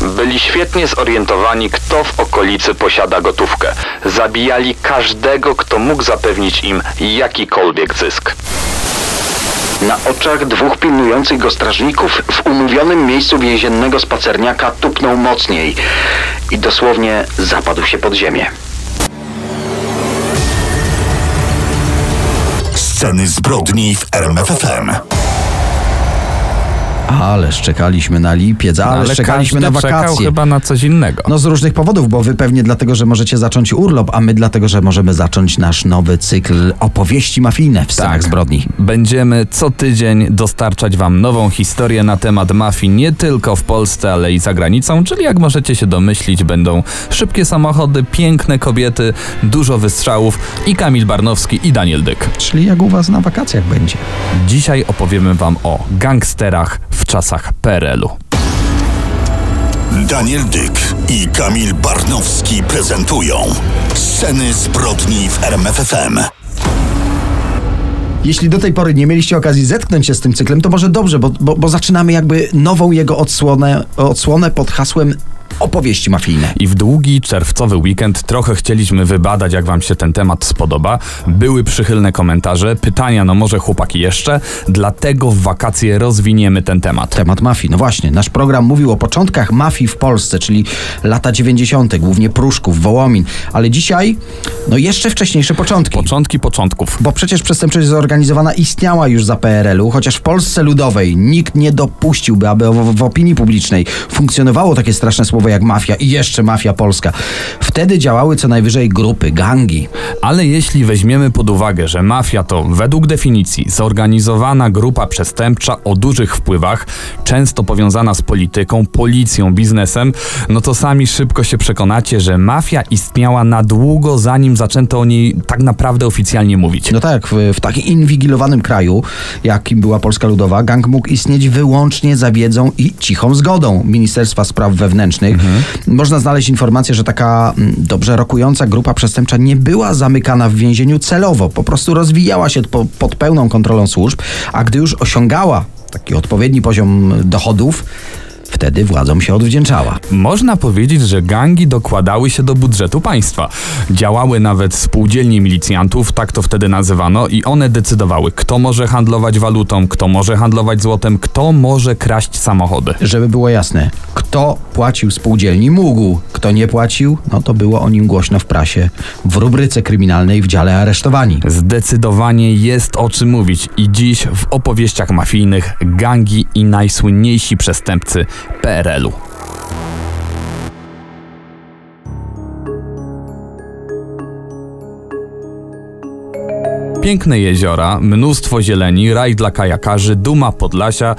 Byli świetnie zorientowani, kto w okolicy posiada gotówkę. Zabijali każdego, kto mógł zapewnić im jakikolwiek zysk. Na oczach dwóch pilnujących go strażników w umówionym miejscu więziennego spacerniaka tupnął mocniej i dosłownie zapadł się pod ziemię. Sceny zbrodni w RMFFM. Ale szczekaliśmy na lipiec, ale, Ale szczekaliśmy na czekał wakacje. chyba na coś innego. No z różnych powodów, bo wy pewnie dlatego, że możecie zacząć urlop, a my dlatego, że możemy zacząć nasz nowy cykl opowieści mafijne w scenach Tak. zbrodni. Będziemy co tydzień dostarczać Wam nową historię na temat mafii nie tylko w Polsce, ale i za granicą, czyli jak możecie się domyślić, będą szybkie samochody, piękne kobiety, dużo wystrzałów i Kamil Barnowski i Daniel Dyk. Czyli jak u was na wakacjach będzie. Dzisiaj opowiemy Wam o gangsterach w czasach PRL-u. Daniel Dyk i Kamil Barnowski prezentują Sceny zbrodni w RMFFM. Jeśli do tej pory nie mieliście okazji zetknąć się z tym cyklem, to może dobrze, bo, bo, bo zaczynamy jakby nową jego odsłonę, odsłonę pod hasłem opowieści mafijne. I w długi czerwcowy weekend trochę chcieliśmy wybadać, jak Wam się ten temat spodoba. Były przychylne komentarze, pytania, no może chłopaki jeszcze, dlatego w wakacje rozwiniemy ten temat. Temat mafii. No właśnie, nasz program mówił o początkach mafii w Polsce, czyli lata 90., głównie Pruszków, Wołomin, ale dzisiaj, no jeszcze wcześniejsze początki. Początki początków. Bo przecież przestępczość zorganizowana istniała już za PRL-u, chociaż w Polsce Ludowej nikt nie dopuściłby, aby w, w opinii publicznej funkcjonowało takie straszne słowo jak mafia i jeszcze mafia polska. Wtedy działały co najwyżej grupy, gangi. Ale jeśli weźmiemy pod uwagę, że mafia to według definicji zorganizowana grupa przestępcza o dużych wpływach, często powiązana z polityką, policją, biznesem, no to sami szybko się przekonacie, że mafia istniała na długo zanim zaczęto o niej tak naprawdę oficjalnie mówić. No tak, w, w takim inwigilowanym kraju, jakim była Polska Ludowa, gang mógł istnieć wyłącznie za wiedzą i cichą zgodą Ministerstwa Spraw Wewnętrznych. Można znaleźć informację, że taka mm, dobrze rokująca grupa przestępcza nie była zamykana w więzieniu celowo, po prostu rozwijała się po, pod pełną kontrolą służb, a gdy już osiągała taki odpowiedni poziom dochodów, wtedy władzom się odwdzięczała. Można powiedzieć, że gangi dokładały się do budżetu państwa. Działały nawet spółdzielnie milicjantów, tak to wtedy nazywano, i one decydowały, kto może handlować walutą, kto może handlować złotem, kto może kraść samochody. Żeby było jasne, kto płacił spółdzielni mógł, kto nie płacił, no to było o nim głośno w prasie, w rubryce kryminalnej w dziale aresztowani. Zdecydowanie jest o czym mówić i dziś w opowieściach mafijnych gangi i najsłynniejsi przestępcy PRL-u. Piękne jeziora, mnóstwo zieleni, raj dla kajakarzy, duma Podlasia.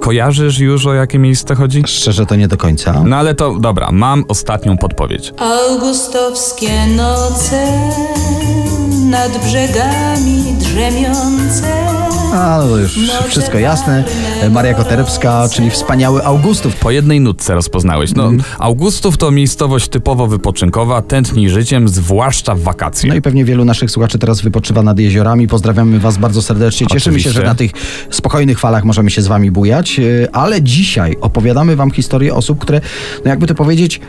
Kojarzysz już o jakie miejsce chodzi? Szczerze to nie do końca. No ale to dobra, mam ostatnią podpowiedź. Augustowskie noce nad brzegami drzemiące. A, no to już wszystko jasne. Maria Koterbska, czyli wspaniały Augustów. Po jednej nutce rozpoznałeś. No, Augustów to miejscowość typowo wypoczynkowa, tętni życiem, zwłaszcza w wakacje. No i pewnie wielu naszych słuchaczy teraz wypoczywa nad jeziorami. Pozdrawiamy Was bardzo serdecznie. Cieszymy się, Oczywiście. że na tych spokojnych falach możemy się z Wami bujać. Yy, Ale dzisiaj opowiadamy Wam historię osób, które, no jakby to powiedzieć,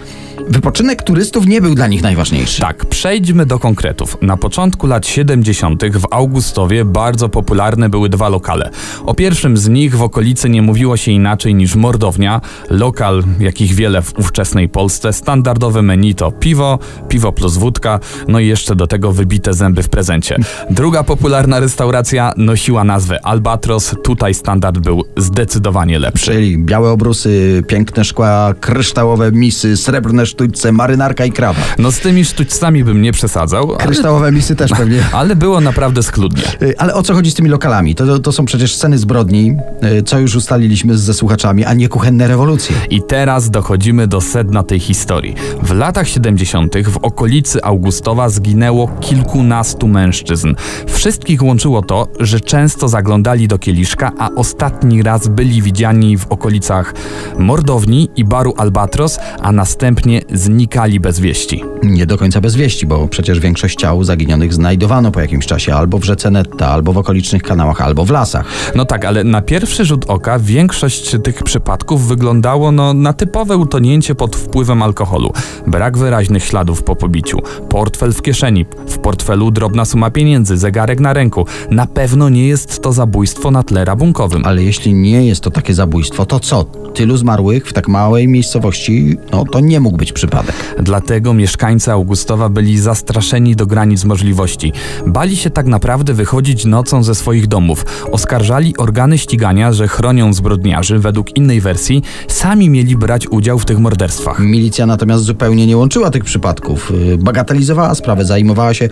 wypoczynek turystów nie był dla nich najważniejszy. Tak, przejdźmy do konkretów. Na początku lat 70. w Augustowie bardzo popularne były dwa lokale. O pierwszym z nich w okolicy nie mówiło się inaczej niż mordownia, lokal, jakich wiele w ówczesnej Polsce. Standardowe menu to piwo, piwo plus wódka, no i jeszcze do tego wybite zęby w prezencie. Druga popularna restauracja nosiła nazwę Albatros. Tutaj standard był zdecydowanie lepszy. Czyli białe obrusy, piękne szkła, kryształowe misy, srebrne sztućce, marynarka i krawat. No z tymi sztućcami bym nie przesadzał, ale, Kryształowe misy też pewnie. ale było naprawdę schludnie. Y, Ale o co chodzi z tymi lokalami? To, to, to są przecież sceny zbrodni, y, co już ustaliliśmy ze słuchaczami, a nie kuchenne rewolucje. I teraz dochodzimy do sedna tej historii. W latach 70. w okolicy Augustowa zginęło kilkunastu mężczyzn. Wszystkich łączyło to, że często zaglądali do kieliszka, a ostatni raz byli widziani w okolicach mordowni i baru Albatros, a następnie znikali bez wieści. Nie do końca bez wieści, bo przecież większość ciał zaginionych znajdowano po jakimś czasie albo w rzece Netta, albo w okolicznych kanałach, albo w lasach. No tak, ale na pierwszy rzut oka większość tych przypadków wyglądało no, na typowe utonięcie pod wpływem alkoholu. Brak wyraźnych śladów po pobiciu, portfel w kieszeni, w portfelu drobna suma pieniędzy, zegarek na ręku. Na pewno nie jest to zabójstwo na tle rabunkowym. Ale jeśli nie jest to takie zabójstwo, to co? Tylu zmarłych w tak małej miejscowości, no to nie mógł być przypadek. Dlatego mieszkańcy Augustowa byli zastraszeni do granic możliwości. Bali się tak naprawdę wychodzić nocą ze swoich domów. Oskarżali organy ścigania, że chronią zbrodniarzy. Według innej wersji sami mieli brać udział w tych morderstwach. Milicja natomiast zupełnie nie łączyła tych przypadków. Yy, Bagatelizowała sprawę, zajmowała się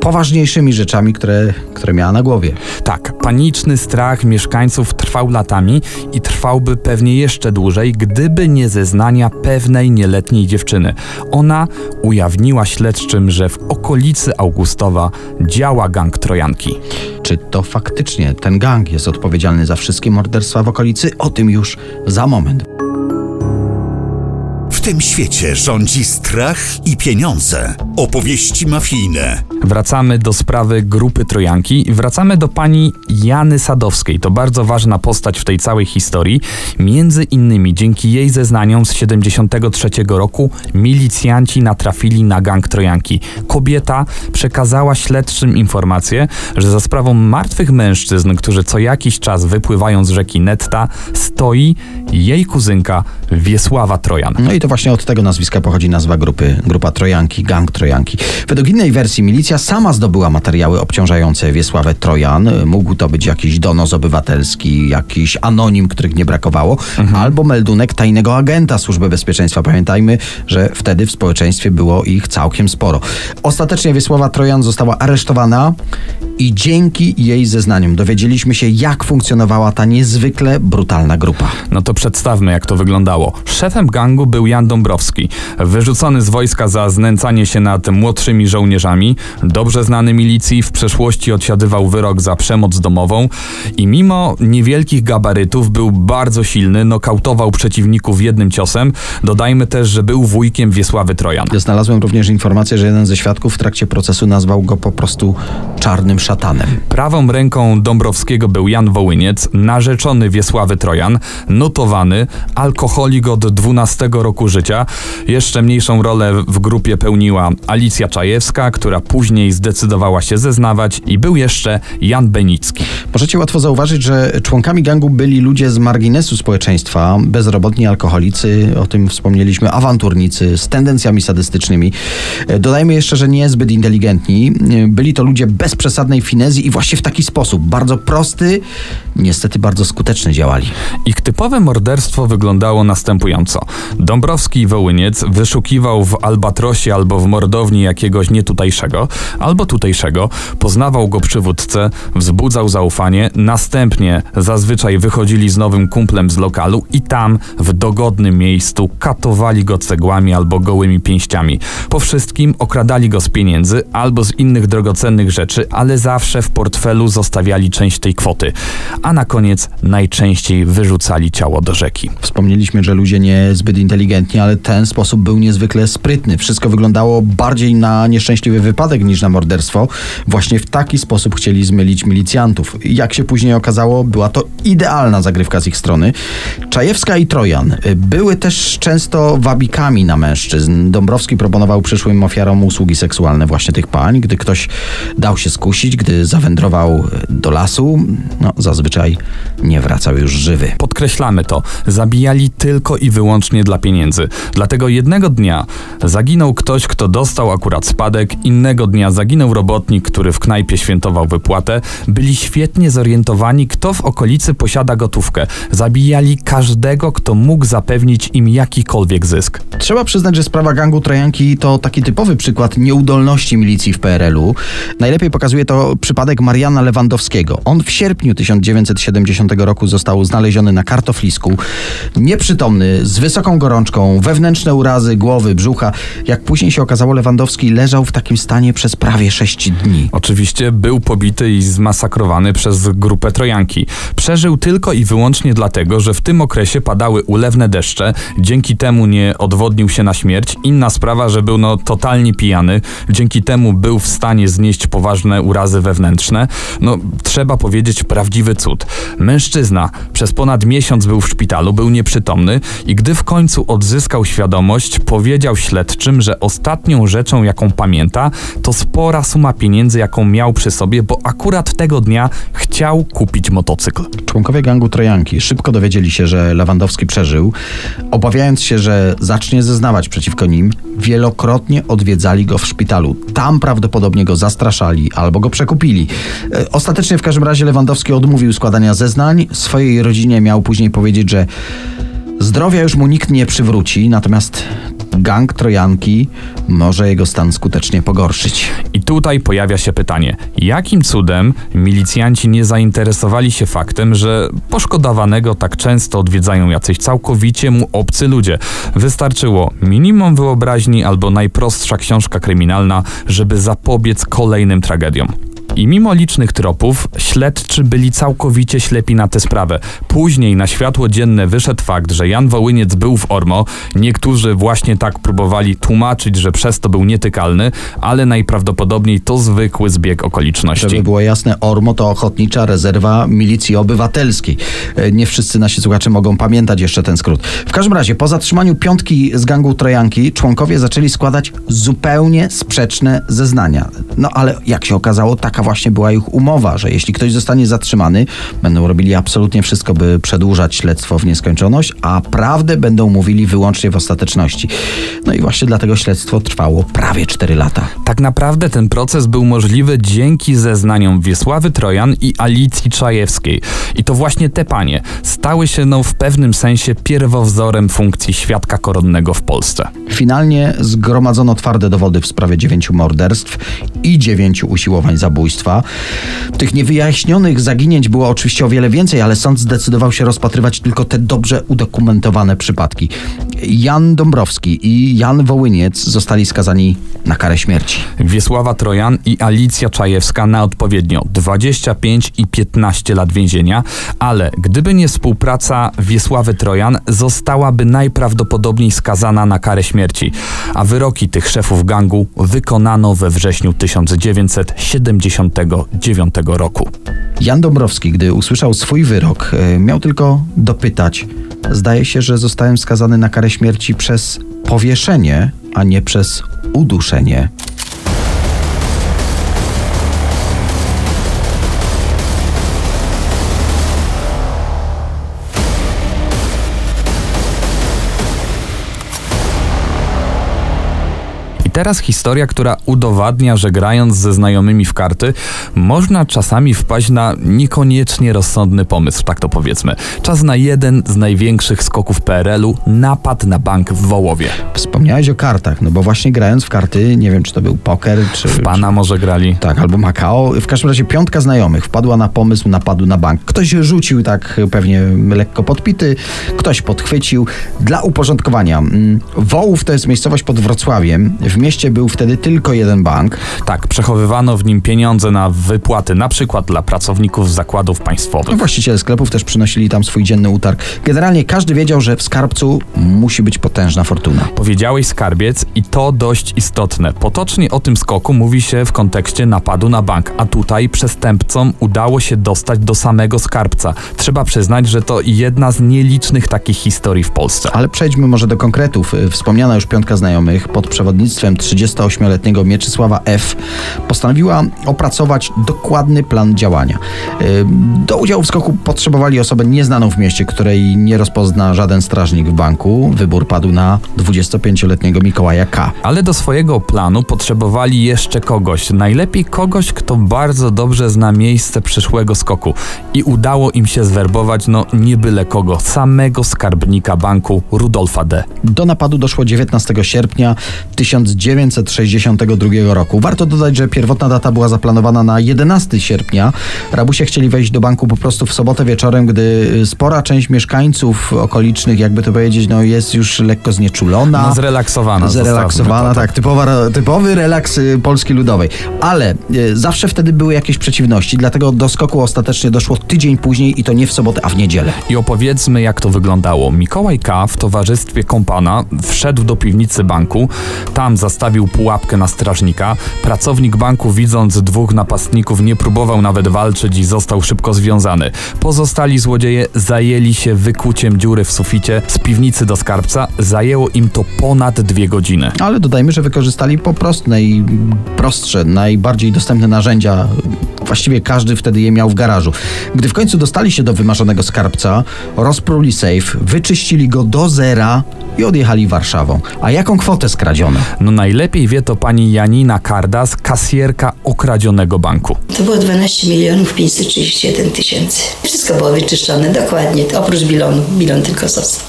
poważniejszymi rzeczami, które, które miała na głowie. Tak, paniczny strach mieszkańców trwał latami i trwałby pewnie jeszcze dłużej, gdyby nie zeznania pewnej nieletniej dziewczyny. Ona ujawniła śledczym, że w okolicy Augustowa działa gang Trojanki. Czy to faktycznie ten gang jest odpowiedzialny za wszystkie morderstwa w okolicy? O tym już za moment. W tym świecie rządzi strach i pieniądze. Opowieści mafijne. Wracamy do sprawy grupy Trojanki. Wracamy do pani Jany Sadowskiej. To bardzo ważna postać w tej całej historii. Między innymi dzięki jej zeznaniom z 73 roku milicjanci natrafili na gang Trojanki. Kobieta przekazała śledczym informację, że za sprawą martwych mężczyzn, którzy co jakiś czas wypływają z rzeki Netta, stoi jej kuzynka Wiesława Trojan. No i to właśnie od tego nazwiska pochodzi nazwa grupy, grupa Trojanki, gang Trojanki. Według innej wersji milicja sama zdobyła materiały obciążające Wiesławę Trojan. Mógł to być jakiś donos obywatelski, jakiś anonim, których nie brakowało, albo meldunek tajnego agenta Służby Bezpieczeństwa. Pamiętajmy, że wtedy w społeczeństwie było ich całkiem sporo. Ostatecznie Wiesława Trojan została aresztowana i dzięki jej zeznaniom dowiedzieliśmy się, jak funkcjonowała ta niezwykle brutalna grupa. No to przedstawmy, jak to wyglądało. Szefem gangu był Jan Dąbrowski, wyrzucony z wojska za znęcanie się nad młodszymi żołnierzami, dobrze znany milicji, w przeszłości odsiadywał wyrok za przemoc domową i mimo niewielkich gabarytów był bardzo silny, nokautował przeciwników jednym ciosem. Dodajmy też, że był wujkiem Wiesławy Trojan. Znalazłem również informację, że jeden ze świadków w trakcie procesu nazwał go po prostu czarnym szatanem. Prawą ręką Dąbrowskiego był Jan Wołyniec, narzeczony Wiesławy Trojan, notowany, alkoholik od 12 roku życia. Jeszcze mniejszą rolę w grupie pełniła Alicja Czajewska, która później zdecydowała się zeznawać i był jeszcze Jan Benicki. Możecie łatwo zauważyć, że członkami gangu byli ludzie z marginesu społeczeństwa, bezrobotni alkoholicy, o tym wspomnieliśmy, awanturnicy z tendencjami sadystycznymi. E, Dodajmy jeszcze, że niezbyt inteligentni. E, Byli to ludzie bez przesadnej finezji i właśnie w taki sposób, bardzo prosty, niestety bardzo skuteczny działali. Ich typowe morderstwo wyglądało następująco. Dąbrowski i Wołyniec wyszukiwał w Albatrosie albo w mordowni jakiegoś nietutejszego, albo tutejszego, poznawał go przywódcę, wzbudzał zaufanie, następnie zazwyczaj wychodzili z nowym kumplem z lokalu i tam, w dogodnym miejscu, katowali go cegłami albo gołymi pięściami. Po wszystkim okradali go z pieniędzy albo z innych drogocennych rzeczy, ale zawsze w portfelu zostawiali część tej kwoty, a na koniec najczęściej wyrzucali ciało do rzeki. Wspomnieliśmy, że ludzie niezbyt inteligentni, ale ten sposób był niezwykle sprytny. Wszystko wyglądało bardziej na nieszczęśliwy wypadek niż na morderstwo. Właśnie w taki sposób chcieli zmylić milicjantów. Jak się później okazało, była to idealna zagrywka z ich strony. Czajewska i Trojan y, były też często wabikami na mężczyzn. Dąbrowski proponował przyszłym ofiarom usługi seksualne właśnie tych pań. Gdy ktoś dał się skusić, gdy zawędrował y, do lasu, no zazwyczaj nie wracał już żywy. Podkreślamy to, zabijali tylko i wyłącznie dla pieniędzy. Dlatego jednego dnia zaginął ktoś, kto dostał akurat spadek, innego dnia zaginął robotnik, który w knajpie świętował wypłatę. Byli świetnie zorientowani, kto w okolicy posiada gotówkę. Zabijali każdego, kto mógł zapewnić im jakikolwiek zysk. Trzeba przyznać, że sprawa gangu Trojanki to taki typowy przykład nieudolności milicji w PRL-u. Najlepiej pokazuje to przypadek Mariana Lewandowskiego. On w sierpniu 1970 roku został znaleziony na kartoflisku, nieprzytomny, z wysoką gorączką, wewnętrzne urazy głowy, brzucha. Jak później się okazało, Lewandowski leżał w takim stanie przez prawie 6 dni. Oczywiście był pobity i zmasakrowany przez grupę Trojanki. Przeżył tylko i wyłącznie dlatego, że w tym okresie padały ulewne deszcze, dzięki temu nie odwodnił się na śmierć. Inna sprawa, że był no totalnie pijany, dzięki temu był w stanie znieść poważne urazy wewnętrzne. No, trzeba powiedzieć prawdziwy cud. Mężczyzna przez ponad miesiąc był w szpitalu, był nieprzytomny i gdy w końcu odzyskał świadomość, powiedział śledczym, że ostatnią rzeczą, jaką pamięta, to spora suma pieniędzy, jaką miał przy sobie, bo akurat tego dnia chciał kupić motocykl. Członkowie gangu Trojanki szybko dowiedzieli się, że Lewandowski przeżył. Obawiając się, że zacznie zeznawać przeciwko nim, wielokrotnie odwiedzali go w szpitalu. Tam prawdopodobnie go zastraszali albo go przekupili. E, Ostatecznie w każdym razie Lewandowski odmówił składania zeznań. Swojej rodzinie miał później powiedzieć, że zdrowia już mu nikt nie przywróci, natomiast gang Trojanki może jego stan skutecznie pogorszyć. I tutaj pojawia się pytanie, jakim cudem milicjanci nie zainteresowali się faktem, że poszkodowanego tak często odwiedzają jacyś całkowicie mu obcy ludzie. Wystarczyło minimum wyobraźni albo najprostsza książka kryminalna, żeby zapobiec kolejnym tragediom. I mimo licznych tropów, śledczy byli całkowicie ślepi na tę sprawę. Później na światło dzienne wyszedł fakt, że Jan Wołyniec był w Ormo. Niektórzy właśnie tak próbowali tłumaczyć, że przez to był nietykalny, ale najprawdopodobniej to zwykły zbieg okoliczności. Żeby było jasne, ORMO to Ochotnicza Rezerwa Milicji Obywatelskiej. E, Nie wszyscy nasi słuchacze mogą pamiętać jeszcze ten skrót. W każdym razie, po zatrzymaniu piątki z gangu Trojanki, członkowie zaczęli składać zupełnie sprzeczne zeznania. No ale jak się okazało, taka właśnie była ich umowa, że jeśli ktoś zostanie zatrzymany, będą robili absolutnie wszystko, by przedłużać śledztwo w nieskończoność, a prawdę będą mówili wyłącznie w ostateczności. No i właśnie dlatego śledztwo trwało prawie 4 lata. Tak naprawdę ten proces był możliwy dzięki zeznaniom Wiesławy Trojan i Alicji Czajewskiej. I to właśnie te panie stały się no, w pewnym sensie pierwowzorem funkcji świadka koronnego w Polsce. Finalnie zgromadzono twarde dowody w sprawie dziewięciu morderstw i dziewięciu usiłowań Tych niewyjaśnionych zaginięć było oczywiście o wiele więcej, ale sąd zdecydował się rozpatrywać tylko te dobrze udokumentowane przypadki. Jan Dąbrowski i Jan Wołyniec zostali skazani na karę śmierci. Wiesława Trojan i Alicja Czajewska na odpowiednio 25 i 15 lat więzienia, ale gdyby nie współpraca Wiesławy Trojan, zostałaby najprawdopodobniej skazana na karę śmierci, a wyroki tych szefów gangu wykonano we wrześniu 1979 roku. Jan Dąbrowski, gdy usłyszał swój wyrok, e, miał tylko dopytać. Zdaje się, że zostałem skazany na karę śmierci przez powieszenie, a nie przez uduszenie. Teraz historia, która udowadnia, że grając ze znajomymi w karty, można czasami wpaść na niekoniecznie rozsądny pomysł, tak to powiedzmy. Czas na jeden z największych skoków PRL-u napad na bank w Wołowie. Wspomniałeś o kartach, no bo właśnie grając w karty, nie wiem czy to był poker, czy... W pana może grali. Tak, albo Makao. W każdym razie piątka znajomych wpadła na pomysł napadu na bank. Ktoś rzucił tak pewnie lekko podpity, ktoś podchwycił. Dla uporządkowania, mm, Wołów to jest miejscowość pod Wrocławiem. W mieście był wtedy tylko jeden bank. Tak, przechowywano w nim pieniądze na wypłaty, na przykład dla pracowników zakładów państwowych. Właściciele sklepów też przynosili tam swój dzienny utarg. Generalnie każdy wiedział, że w skarbcu musi być potężna fortuna. Powiedziałeś skarbiec i to dość istotne. Potocznie o tym skoku mówi się w kontekście napadu na bank, a tutaj przestępcom udało się dostać do samego skarbca. Trzeba przyznać, że to jedna z nielicznych takich historii w Polsce. Ale przejdźmy może do konkretów. Wspomniana już piątka znajomych pod przewodnictwem 38-letniego Mieczysława F. postanowiła opracować dokładny plan działania. Do udziału w skoku potrzebowali osobę nieznaną w mieście, której nie rozpozna żaden strażnik w banku. Wybór padł na 25-letniego Mikołaja K. Ale do swojego planu potrzebowali jeszcze kogoś. Najlepiej kogoś, kto bardzo dobrze zna miejsce przyszłego skoku. I udało im się zwerbować, no nie byle kogo, samego skarbnika banku Rudolfa D. Do napadu doszło 19 sierpnia 1962 roku. Warto dodać, że pierwotna data była zaplanowana na 11 sierpnia. Rabusie chcieli wejść do banku po prostu w sobotę wieczorem, gdy spora część mieszkańców okolicznych, jakby to powiedzieć, no jest już lekko znieczulona. No, zrelaksowana. Zrelaksowana, to, tak. Typowa, typowy relaks y, Polski Ludowej. Ale y, zawsze wtedy były jakieś przeciwności, dlatego do skoku ostatecznie doszło tydzień później i to nie w sobotę, a w niedzielę. I opowiedzmy, jak to wyglądało. Mikołaj K. w towarzystwie kompana wszedł do piwnicy banku. Tam zastawił pułapkę na strażnika. Pracownik banku, widząc dwóch napastników, nie próbował nawet walczyć i został szybko związany. Pozostali złodzieje zajęli się wykuciem dziury w suficie z piwnicy do skarbca. Zajęło im to ponad dwie godziny. Ale dodajmy, że wykorzystali po prostu najprostsze, najbardziej dostępne narzędzia. Właściwie każdy wtedy je miał w garażu. Gdy w końcu dostali się do wymarzonego skarbca, rozpruli safe, wyczyścili go do zera i odjechali Warszawą. A jaką kwotę skradziono? No najlepiej wie to pani Janina Kardas, kasjerka okradzionego banku. To było 12 milionów 531 tysięcy. Wszystko było wyczyszczone dokładnie, oprócz bilonu. Bilon tylko został.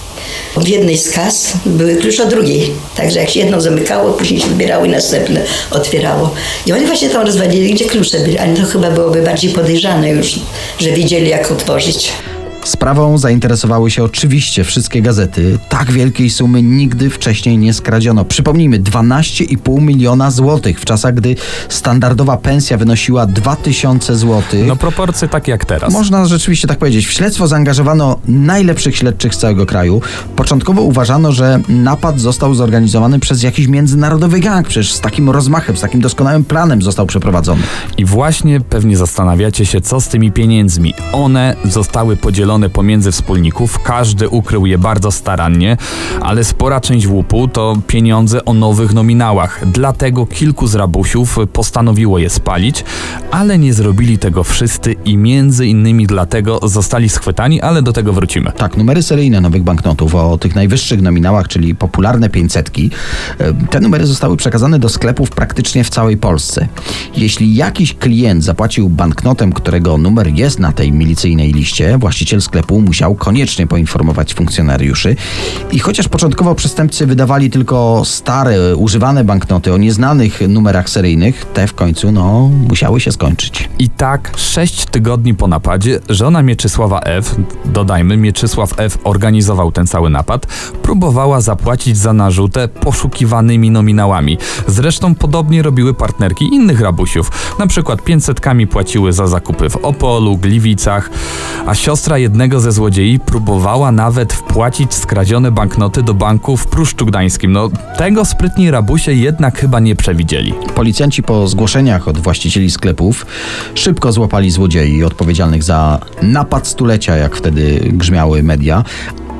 W jednej z kas były klucze od drugiej. Także jak się jedno zamykało, później się wybierało i następne otwierało. I oni właśnie tam rozwalili, gdzie klucze byli, ale to chyba byłoby bardziej podejrzane już, że wiedzieli jak otworzyć. Sprawą zainteresowały się oczywiście wszystkie gazety. Tak wielkiej sumy nigdy wcześniej nie skradziono. Przypomnijmy, 12,5 miliona złotych w czasach, gdy standardowa pensja wynosiła 2000 złotych. No proporcje takie jak teraz. Można rzeczywiście tak powiedzieć. W śledztwo zaangażowano najlepszych śledczych z całego kraju. Początkowo uważano, że napad został zorganizowany przez jakiś międzynarodowy gang. Przecież z takim rozmachem, z takim doskonałym planem został przeprowadzony. I właśnie pewnie zastanawiacie się, co z tymi pieniędzmi. One zostały podzielone pomiędzy wspólników, każdy ukrył je bardzo starannie, ale spora część łupu to pieniądze o nowych nominałach. Dlatego kilku z rabusiów postanowiło je spalić, ale nie zrobili tego wszyscy i między innymi dlatego zostali schwytani, ale do tego wrócimy. Tak, numery seryjne nowych banknotów o tych najwyższych nominałach, czyli popularne 500, te numery zostały przekazane do sklepów praktycznie w całej Polsce. Jeśli jakiś klient zapłacił banknotem, którego numer jest na tej milicyjnej liście, sklepu musiał koniecznie poinformować funkcjonariuszy. I chociaż początkowo przestępcy wydawali tylko stare, używane banknoty o nieznanych numerach seryjnych, te w końcu no, musiały się skończyć. I tak sześć tygodni po napadzie żona Mieczysława F., dodajmy, Mieczysław F. organizował ten cały napad, próbowała zapłacić za narzutę poszukiwanymi nominałami. Zresztą podobnie robiły partnerki innych rabusiów. Na przykład 500 płaciły za zakupy w Opolu, Gliwicach, a siostra jednego ze złodziei próbowała nawet wpłacić skradzione banknoty do banku w Pruszczu Gdańskim. No, tego sprytni rabusie jednak chyba nie przewidzieli. Policjanci po zgłoszeniach od właścicieli sklepów szybko złapali złodziei odpowiedzialnych za napad stulecia, jak wtedy grzmiały media,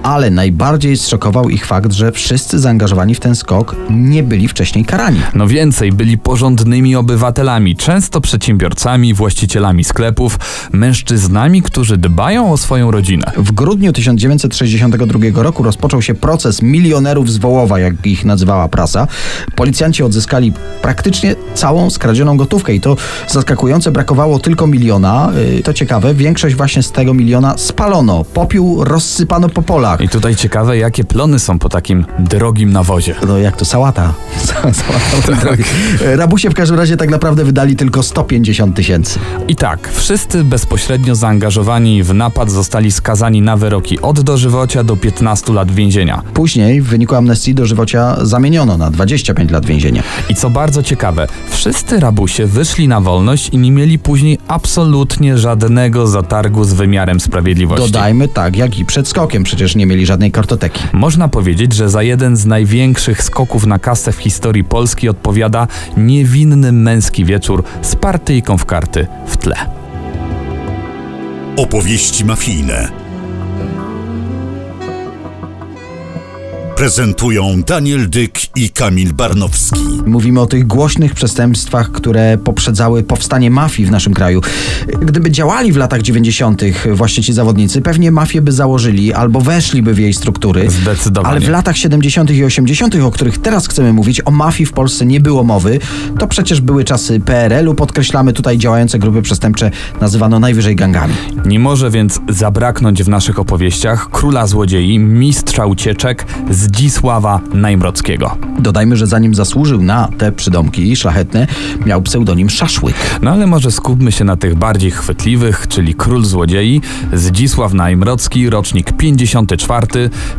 ale najbardziej zszokował ich fakt, że wszyscy zaangażowani w ten skok nie byli wcześniej karani. No więcej, byli porządnymi obywatelami, często przedsiębiorcami, właścicielami sklepów, mężczyznami, którzy dbają o swoją rodzinę. W grudniu 1962 roku rozpoczął się proces milionerów z Wołowa, jak ich nazywała prasa. Policjanci odzyskali praktycznie całą skradzioną gotówkę i to zaskakujące, brakowało tylko miliona. Yy, To ciekawe, większość właśnie z tego miliona spalono. Popiół rozsypano po polach. I tutaj ciekawe, jakie plony są po takim drogim nawozie. No jak to sałata. Sałata tak. Rabusie w każdym razie tak naprawdę wydali tylko 150 tysięcy. I tak, wszyscy bezpośrednio zaangażowani w napad zostali skazani na wyroki od dożywocia do 15 lat więzienia. Później w wyniku amnestii dożywocia zamieniono na 25 lat więzienia. I co bardzo ciekawe, wszyscy rabusie wyszli na wolność i nie mieli później absolutnie żadnego zatargu z wymiarem sprawiedliwości. Dodajmy tak, jak i przed skokiem, przecież nie mieli żadnej kartoteki. Można powiedzieć, że za jeden z największych skoków na kasę w historii Polski odpowiada niewinny męski wieczór z partyjką w karty w tle. Opowieści mafijne. Prezentują Daniel Dyk i Kamil Barnowski. Mówimy o tych głośnych przestępstwach, które poprzedzały powstanie mafii w naszym kraju. Gdyby działali w latach 90. właśnie ci zawodnicy, pewnie mafię by założyli albo weszliby w jej struktury. Zdecydowanie. Ale w latach 70. i 80., o których teraz chcemy mówić, o mafii w Polsce nie było mowy. To przecież były czasy PRL-u, podkreślamy tutaj działające grupy przestępcze, nazywano najwyżej gangami. Nie może więc zabraknąć w naszych opowieściach króla złodziei, mistrza ucieczek, Zdzisława Najmrockiego. Dodajmy, że zanim zasłużył na te przydomki szlachetne, miał pseudonim Szaszłyk. No ale może skupmy się na tych bardziej chwytliwych, czyli Król Złodziei, Zdzisław Najmrocki, rocznik 54,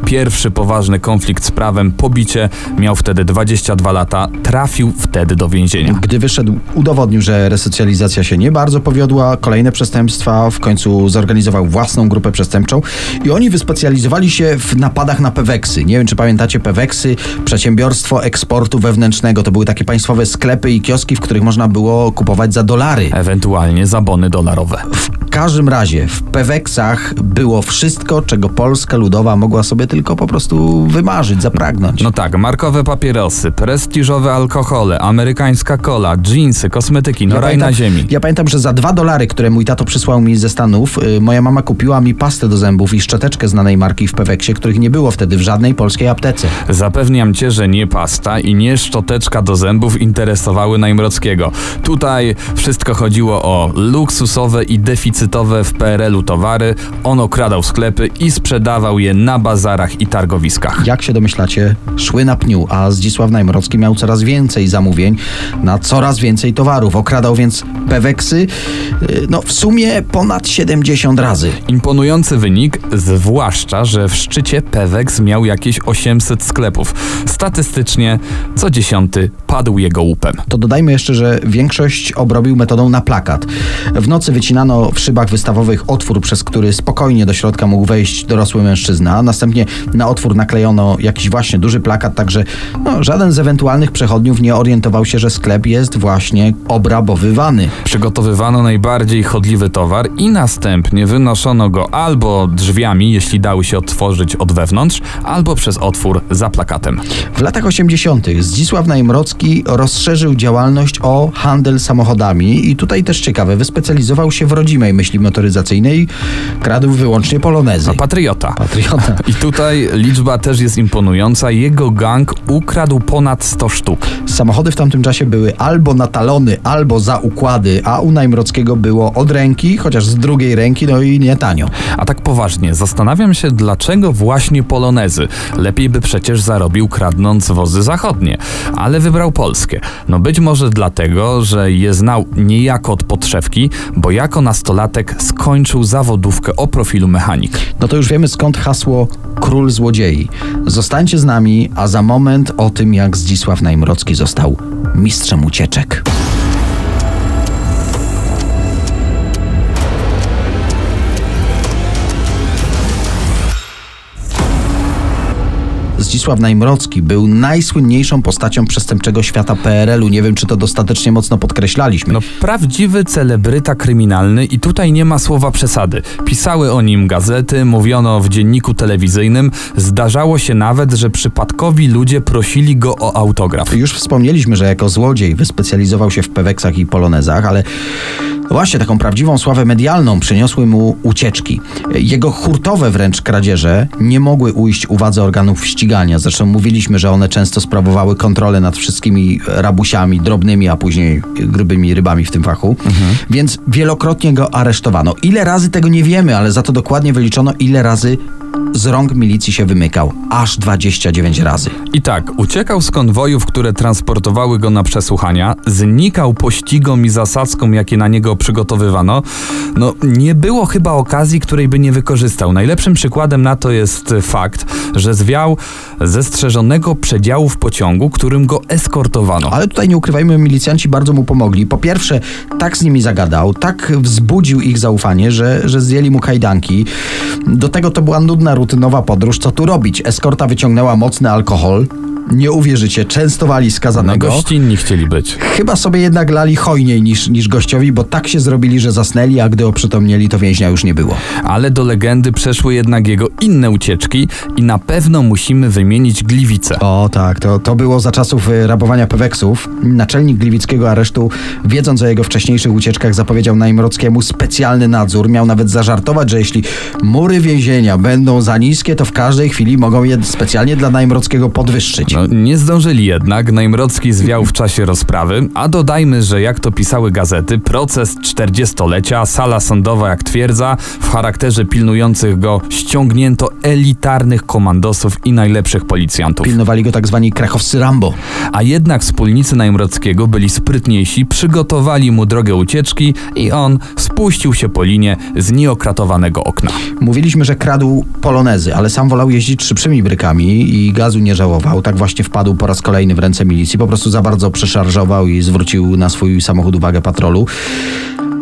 pierwszy poważny konflikt z prawem, pobicie, miał wtedy 22 lata, trafił wtedy do więzienia. Gdy wyszedł, udowodnił, że resocjalizacja się nie bardzo powiodła, kolejne przestępstwa, w końcu zorganizował własną grupę przestępczą i oni wyspecjalizowali się w napadach na peweksy. Nie wiem, czy pamiętacie peweksy, przedsiębiorstwo eksportu wewnętrznego. To były takie państwowe sklepy i kioski, w których można było kupować za dolary. Ewentualnie zabony dolarowe. W każdym razie w peweksach było wszystko, czego Polska Ludowa mogła sobie tylko po prostu wymarzyć, zapragnąć. No tak, markowe papierosy, prestiżowe alkohole, amerykańska cola, jeansy, kosmetyki, no raj na ziemi. Ja pamiętam, że za dwa dolary, które mój tato przysłał mi ze Stanów, y, moja mama kupiła mi pastę do zębów i szczoteczkę znanej marki w Peweksie, których nie było wtedy w żadnej polskiej aptece. Zapewniam cię, że nie pasta i nie szczoteczka do zębów interesowały Najmrockiego. Tutaj wszystko chodziło o luksusowe i deficytowe w PRL-u towary. On okradał sklepy i sprzedawał je na bazarach i targowiskach. Jak się domyślacie, szły na pniu, a Zdzisław Najmrocki miał coraz więcej zamówień na coraz więcej towarów. Okradał więc Peweksy, y, no w sumie ponad 70 razy. Imponujący wynik, zwłaszcza, że w szczycie Pewex miał jakieś 800 sklepów. Statystycznie co dziesiąty padł jego łupem. To dodajmy jeszcze, że większość obrobił metodą na plakat. W nocy wycinano w szybach wystawowych otwór, przez który spokojnie do środka mógł wejść dorosły mężczyzna. Następnie na otwór naklejono jakiś właśnie duży plakat, także no, żaden z ewentualnych przechodniów nie orientował się, że sklep jest właśnie obrabowywany. Przygotowywano najbardziej chodliwy towar i następnie wynoszono go albo drzwiami, jeśli dały się otworzyć od wewnątrz, albo przez otwór za plakatem. W latach 80. Zdzisław Najmrocki rozszerzył działalność o handel samochodami i tutaj też ciekawe, wyspecjalizował się w rodzimej myśli motoryzacyjnej, kradł wyłącznie polonezy. A patriota. Patriota. I tutaj liczba też jest imponująca. Jego gang ukradł ponad 100 sztuk. Samochody w tamtym czasie były albo na talony, albo za układy, a u Najmrockiego było od ręki, chociaż z drugiej ręki, no i nie tanio. A tak poważnie, zastanawiam się, dlaczego właśnie polonezy. Lepiej by przecież zarobił kradnąc wozy zachodnie, ale wybrał polskie. No być może dlatego, że je znał niejako od podszewki, bo jako nastolatek skończył zawodówkę o profilu mechanik. No to już wiemy skąd hasło Król Złodziei. Zostańcie z nami, a za moment o tym, jak Zdzisław Najmrocki został mistrzem ucieczek. Zdzisław Najmrocki był najsłynniejszą postacią przestępczego świata PRL-u. Nie wiem, czy to dostatecznie mocno podkreślaliśmy. No prawdziwy celebryta kryminalny i tutaj nie ma słowa przesady. Pisały o nim gazety, mówiono w dzienniku telewizyjnym. Zdarzało się nawet, że przypadkowi ludzie prosili go o autograf. Już wspomnieliśmy, że jako złodziej wyspecjalizował się w peweksach i polonezach, ale właśnie taką prawdziwą sławę medialną przyniosły mu ucieczki. Jego hurtowe wręcz kradzieże nie mogły ujść uwadze organów ścigania. Zresztą mówiliśmy, że one często sprawowały kontrolę nad wszystkimi rabusiami, drobnymi, a później grubymi rybami w tym fachu. Więc wielokrotnie go aresztowano. Ile razy tego nie wiemy, ale za to dokładnie wyliczono, ile razy z rąk milicji się wymykał. Aż 29 razy. I tak, uciekał z konwojów, które transportowały go na przesłuchania, znikał pościgom i zasadzkom, jakie na niego przygotowywano. No, nie było chyba okazji, której by nie wykorzystał. Najlepszym przykładem na to jest fakt, że zwiał ze strzeżonego przedziału w pociągu, którym go eskortowano. Ale tutaj nie ukrywajmy, milicjanci bardzo mu pomogli. Po pierwsze, tak z nimi zagadał, tak wzbudził ich zaufanie, że, że zdjęli mu kajdanki. Do tego to była nudna, rutynowa podróż. Co tu robić? Eskorta wyciągnęła mocny alkohol. Nie uwierzycie, częstowali No, skazanego. gościnni chcieli być. Chyba sobie jednak lali hojniej niż, niż gościowi, bo tak się zrobili, że zasnęli, a gdy oprzytomnieli, to więźnia już nie było. Ale do legendy przeszły jednak jego inne ucieczki i na pewno musimy wymienić Gliwice. O tak, to, to było za czasów y, rabowania peweksów. Naczelnik gliwickiego aresztu, wiedząc o jego wcześniejszych ucieczkach, zapowiedział Najmrockiemu specjalny nadzór. Miał nawet zażartować, że jeśli mury więzienia będą za niskie, to w każdej chwili mogą je specjalnie dla Najmrockiego podwyższyć. No, nie zdążyli jednak, Najmrocki zwiał w czasie rozprawy, a dodajmy, że jak to pisały gazety, proces 40-lecia, sala sądowa jak twierdza, w charakterze pilnujących go ściągnięto elitarnych komandosów i najlepszych policjantów. Pilnowali go tak zwani krachowscy Rambo. A jednak wspólnicy Najmrockiego byli sprytniejsi, przygotowali mu drogę ucieczki i on spuścił się po linie z nieokratowanego okna. Mówiliśmy, że kradł polonezy, ale sam wolał jeździć szybszymi brykami i gazu nie żałował. Tak właśnie wpadł po raz kolejny w ręce milicji. Po prostu za bardzo przeszarżował i zwrócił na swój samochód uwagę patrolu.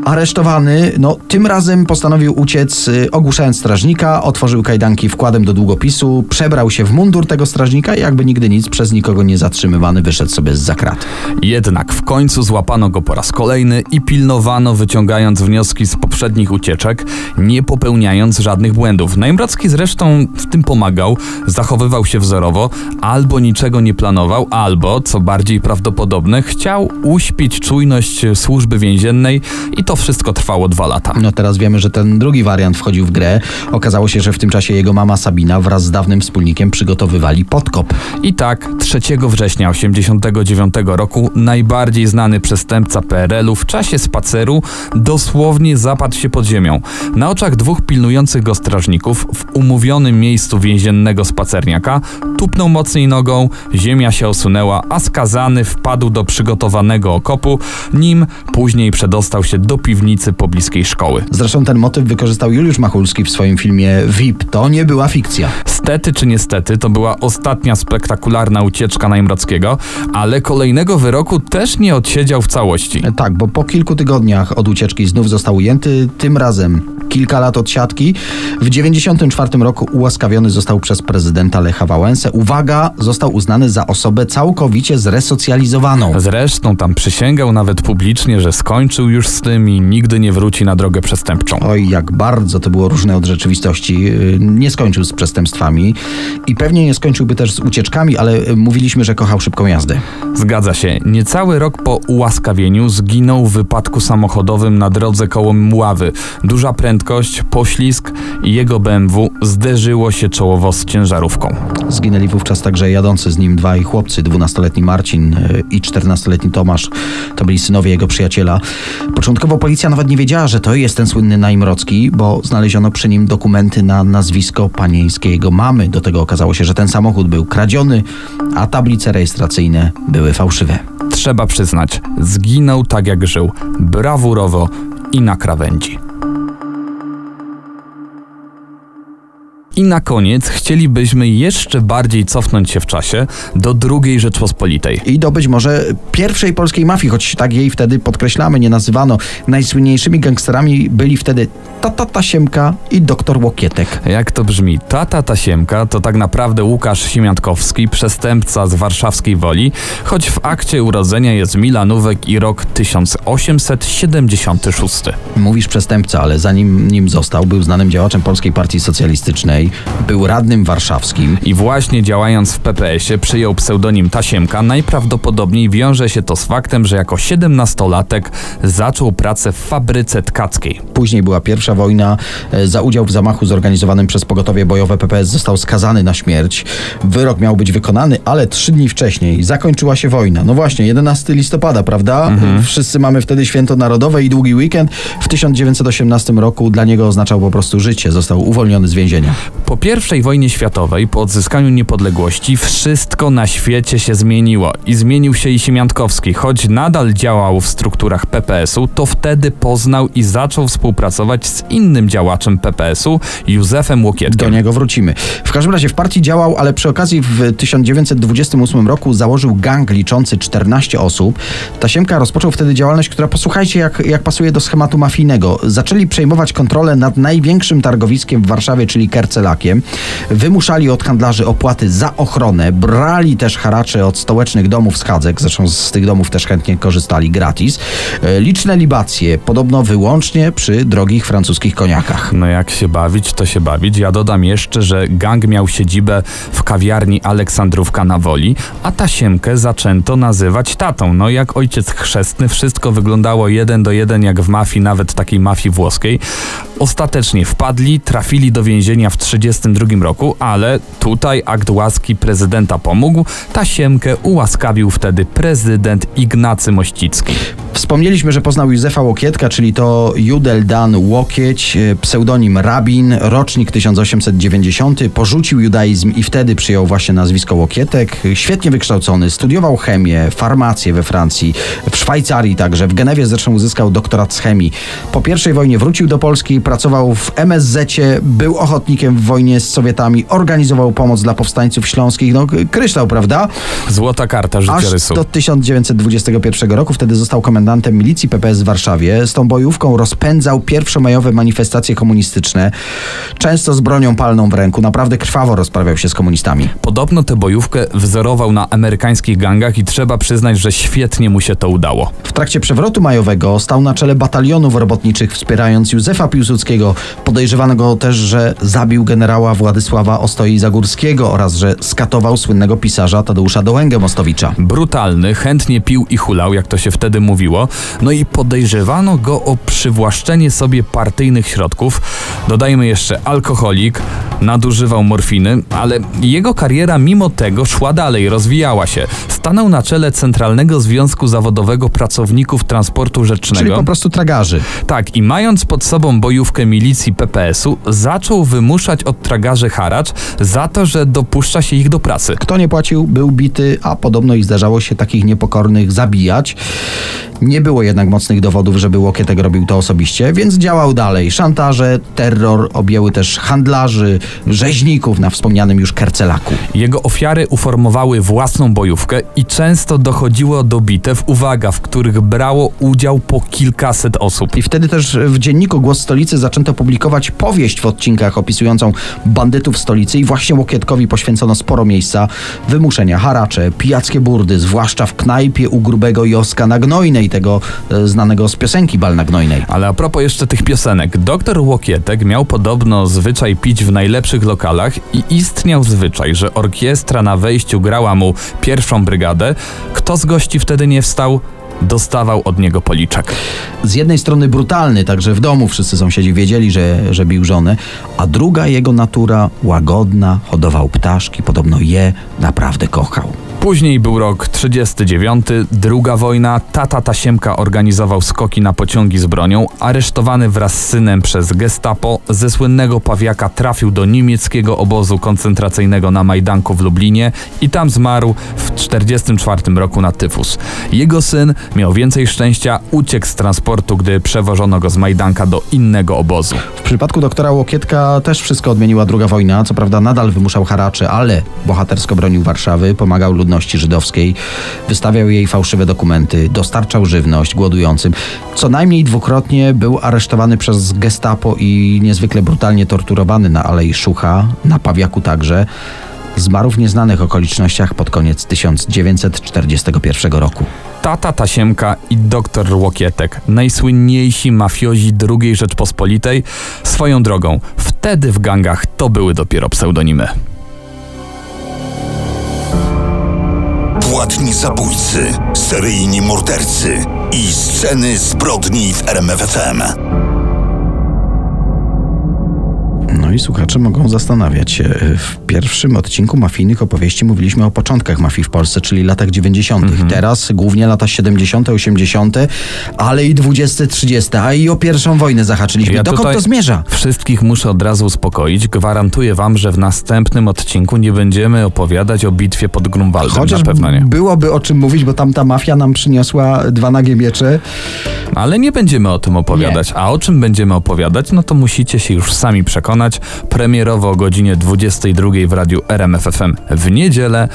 Aresztowany, no tym razem postanowił uciec, y, ogłuszając strażnika, otworzył kajdanki wkładem do długopisu, przebrał się w mundur tego strażnika i jakby nigdy nic, przez nikogo nie zatrzymywany, wyszedł sobie z zakrat. Jednak w końcu złapano go po raz kolejny i pilnowano, wyciągając wnioski z poprzednich ucieczek, nie popełniając żadnych błędów. Najmrocki zresztą w tym pomagał, zachowywał się wzorowo, albo niczego nie planował, albo, co bardziej prawdopodobne, chciał uśpić czujność służby więziennej i to wszystko trwało dwa lata. No teraz wiemy, że ten drugi wariant wchodził w grę. Okazało się, że w tym czasie jego mama Sabina wraz z dawnym wspólnikiem przygotowywali podkop. I tak 3 września 1989 roku najbardziej znany przestępca PRL-u w czasie spaceru dosłownie zapadł się pod ziemią. Na oczach dwóch pilnujących go strażników w umówionym miejscu więziennego spacerniaka tupnął mocniej nogą, ziemia się osunęła, a skazany wpadł do przygotowanego okopu, nim później przedostał się do piwnicy pobliskiej szkoły. Zresztą ten motyw wykorzystał Juliusz Machulski w swoim filmie VIP. To nie była fikcja. Stety czy niestety, to była ostatnia spektakularna ucieczka Najmrockiego, ale kolejnego wyroku też nie odsiedział w całości. Tak, bo po kilku tygodniach od ucieczki znów został ujęty, tym razem kilka lat od siatki. W 1994 roku ułaskawiony został przez prezydenta Lecha Wałęsę. Uwaga, został uznany za osobę całkowicie zresocjalizowaną. Zresztą tam przysięgał nawet publicznie, że skończył już z tym i nigdy nie wróci na drogę przestępczą. Oj, jak bardzo to było różne od rzeczywistości. Yy, Nie skończył z przestępstwami i pewnie nie skończyłby też z ucieczkami, ale yy, mówiliśmy, że kochał szybką jazdę. Zgadza się. Niecały rok po ułaskawieniu zginął w wypadku samochodowym na drodze koło Mławy. Duża prędkość, poślizg i jego BMW zderzyło się czołowo z ciężarówką. Zginęli wówczas także jadący z nim dwaj chłopcy, 12-letni Marcin yy, i 14-letni Tomasz. To byli synowie jego przyjaciela. Początkowo policja nawet nie wiedziała, że to jest ten słynny Najmrocki, bo znaleziono przy nim dokumenty na nazwisko panieńskiej jego mamy. Do tego okazało się, że ten samochód był kradziony, a tablice rejestracyjne były fałszywe. Trzeba przyznać, zginął tak jak żył, brawurowo i na krawędzi. I na koniec chcielibyśmy jeszcze bardziej cofnąć się w czasie do II Rzeczpospolitej. I do być może pierwszej polskiej mafii, choć tak jej wtedy podkreślamy, nie nazywano. Najsłynniejszymi gangsterami byli wtedy Tata Tasiemka i doktor Łokietek. Jak to brzmi? Tata Tasiemka to tak naprawdę Łukasz Siemiatkowski, przestępca z warszawskiej Woli, choć w akcie urodzenia jest Milanówek i rok 1876. Mówisz przestępca, ale zanim nim został, był znanym działaczem Polskiej Partii Socjalistycznej, był radnym warszawskim. I właśnie działając w PPS-ie przyjął pseudonim Tasiemka, najprawdopodobniej wiąże się to z faktem, że jako 17-latek zaczął pracę w fabryce tkackiej. Później była pierwsza wojna. E, Za udział w zamachu zorganizowanym przez pogotowie bojowe PPS został skazany na śmierć. Wyrok miał być wykonany, ale trzy dni wcześniej zakończyła się wojna. No właśnie, 11 listopada, prawda? Wszyscy mamy wtedy święto narodowe i długi weekend. W 1918 roku dla niego oznaczał po prostu życie. Został uwolniony z więzienia. Po I wojnie światowej, po odzyskaniu niepodległości, wszystko na świecie się zmieniło i zmienił się i Siemiatkowski. Choć nadal działał w strukturach PPS-u, to wtedy poznał i zaczął współpracować z innym działaczem PPS-u, Józefem Do Łokietkiem. niego wrócimy. W każdym razie w partii działał, ale przy okazji w 1928 roku założył gang liczący 14 osób. Tasiemka rozpoczął wtedy działalność, która posłuchajcie, jak, jak pasuje do schematu mafijnego. Zaczęli przejmować kontrolę nad największym targowiskiem w Warszawie, czyli Wymuszali od handlarzy opłaty za ochronę, brali też haracze od stołecznych domów schadzek, zresztą z tych domów też chętnie korzystali gratis. E, Liczne libacje, podobno wyłącznie przy drogich francuskich koniakach. No jak się bawić, to się bawić. Ja dodam jeszcze, że gang miał siedzibę w kawiarni Aleksandrówka na Woli, a tasiemkę zaczęto nazywać tatą. No jak ojciec chrzestny, wszystko wyglądało jeden do jeden jak w mafii, nawet takiej mafii włoskiej. Ostatecznie wpadli, trafili do więzienia w 1932 roku, ale tutaj akt łaski prezydenta pomógł. Tasiemkę ułaskawił wtedy prezydent Ignacy Mościcki. Wspomnieliśmy, że poznał Józefa Łokietka, czyli to Judel Dan Łokieć, e, pseudonim Rabin, rocznik 1890. Porzucił judaizm i wtedy przyjął właśnie nazwisko Łokietek. Świetnie wykształcony, studiował chemię, farmację we Francji, w Szwajcarii także. W Genewie zresztą uzyskał doktorat z chemii. Po I wojnie wrócił do Polski, pracował w MSZ-cie, był ochotnikiem w wojnie z Sowietami, organizował pomoc dla powstańców śląskich. No, kryształ, prawda? Złota karta Aż życiorysu. do 1921 roku, wtedy został komendantem milicji PPS w Warszawie. Z tą bojówką rozpędzał pierwszomajowe manifestacje komunistyczne, często z bronią palną w ręku. Naprawdę krwawo rozprawiał się z komunistami. Podobno tę bojówkę wzorował na amerykańskich gangach i trzeba przyznać, że świetnie mu się to udało. W trakcie przewrotu majowego stał na czele batalionów robotniczych, wspierając Józefa Piłsudskiego, podejrzewanego też, że zabił generała Władysława Ostoi Zagórskiego oraz że skatował słynnego pisarza Tadeusza Dołęgę Mostowicza. Brutalny, chętnie pił i hulał, jak to się wtedy mówiło, no i podejrzewano go o przywłaszczenie sobie partyjnych środków. Dodajmy jeszcze alkoholik, nadużywał morfiny, ale jego kariera mimo tego szła dalej, rozwijała się. Stanął na czele Centralnego Związku Zawodowego Pracowników Transportu Czyli Rzecznego. po prostu tragarzy. Tak, i mając pod sobą bojówkę milicji PPS-u, zaczął wymuszać od tragarzy haracz za to, że dopuszcza się ich do pracy. Kto nie płacił, był bity, a podobno i zdarzało się takich niepokornych zabijać. Nie było jednak mocnych dowodów, żeby Łokietek robił to osobiście, więc działał dalej. Szantaże, terror objęły też handlarzy, rzeźników na wspomnianym już Kercelaku. Jego ofiary uformowały własną bojówkę i często dochodziło do bitew, uwaga, w których brało udział po kilkaset osób. I wtedy też w dzienniku Głos Stolicy zaczęto publikować powieść w odcinkach opisującą bandytów stolicy i właśnie Łokietkowi poświęcono sporo miejsca. Wymuszenia, haracze, pijackie burdy, zwłaszcza w knajpie u grubego Joska na Gnojnej, tego e, znanego z piosenki Bal na Gnojnej. Ale a propos jeszcze tych piosenek, doktor Łokietek miał podobno zwyczaj pić w najlepszych lokalach i istniał zwyczaj, że orkiestra na wejściu grała mu pierwszą brygadę. Kto z gości wtedy nie wstał, dostawał od niego policzek. z jednej strony brutalny, także w domu wszyscy sąsiedzi wiedzieli, że, że bił żonę, a druga jego natura łagodna, hodował ptaszki, podobno je naprawdę kochał. Później był rok 39, druga wojna, tata Tasiemka organizował skoki na pociągi z bronią, aresztowany wraz z synem przez gestapo, ze słynnego pawiaka trafił do niemieckiego obozu koncentracyjnego na Majdanku w Lublinie i tam zmarł w 44 roku na tyfus. Jego syn miał więcej szczęścia, uciekł z transportu, gdy przewożono go z Majdanka do innego obozu. W przypadku doktora Łokietka też wszystko odmieniła druga wojna. Co prawda nadal wymuszał haracze, ale bohatersko bronił Warszawy, pomagał ludności żydowskiej, wystawiał jej fałszywe dokumenty, dostarczał żywność głodującym. Co najmniej dwukrotnie był aresztowany przez gestapo i niezwykle brutalnie torturowany na Alei Szucha, na Pawiaku także. Zmarł w nieznanych okolicznościach pod koniec 1941 roku. Tata Tasiemka i doktor Łokietek, najsłynniejsi mafiozi II Rzeczpospolitej, swoją drogą, wtedy w gangach to były dopiero pseudonimy. Płatni zabójcy, seryjni mordercy i sceny zbrodni w RMFFM. No i słuchacze mogą zastanawiać się. W pierwszym odcinku mafijnych opowieści mówiliśmy o początkach mafii w Polsce, czyli latach 90. Teraz głównie lata 70., 80., ale i 20., 30., a i o pierwszą wojnę zahaczyliśmy. Ja Dokąd to zmierza? Wszystkich muszę od razu uspokoić. Gwarantuję wam, że w następnym odcinku nie będziemy opowiadać o bitwie pod Grunwaldem. Chociaż na pewno nie. byłoby o czym mówić, bo tam ta mafia nam przyniosła dwa nagie miecze. Ale nie będziemy o tym opowiadać. A o czym będziemy opowiadać, no to musicie się już sami przekonać. Premierowo o godzinie 22 w radiu RMFFM w niedzielę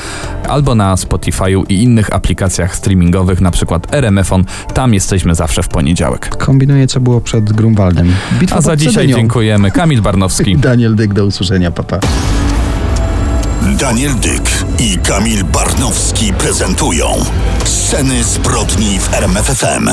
albo na Spotify'u i innych aplikacjach streamingowych, na przykład RMFon. Tam jesteśmy zawsze w poniedziałek. Kombinuję, co było przed Grunwaldem. Bitwa A za dzisiaj Cedynią. dziękujemy. Kamil Barnowski. Daniel Dyk, do usłyszenia, papa. Daniel Dyk i Kamil Barnowski prezentują Sceny zbrodni w RMFFM.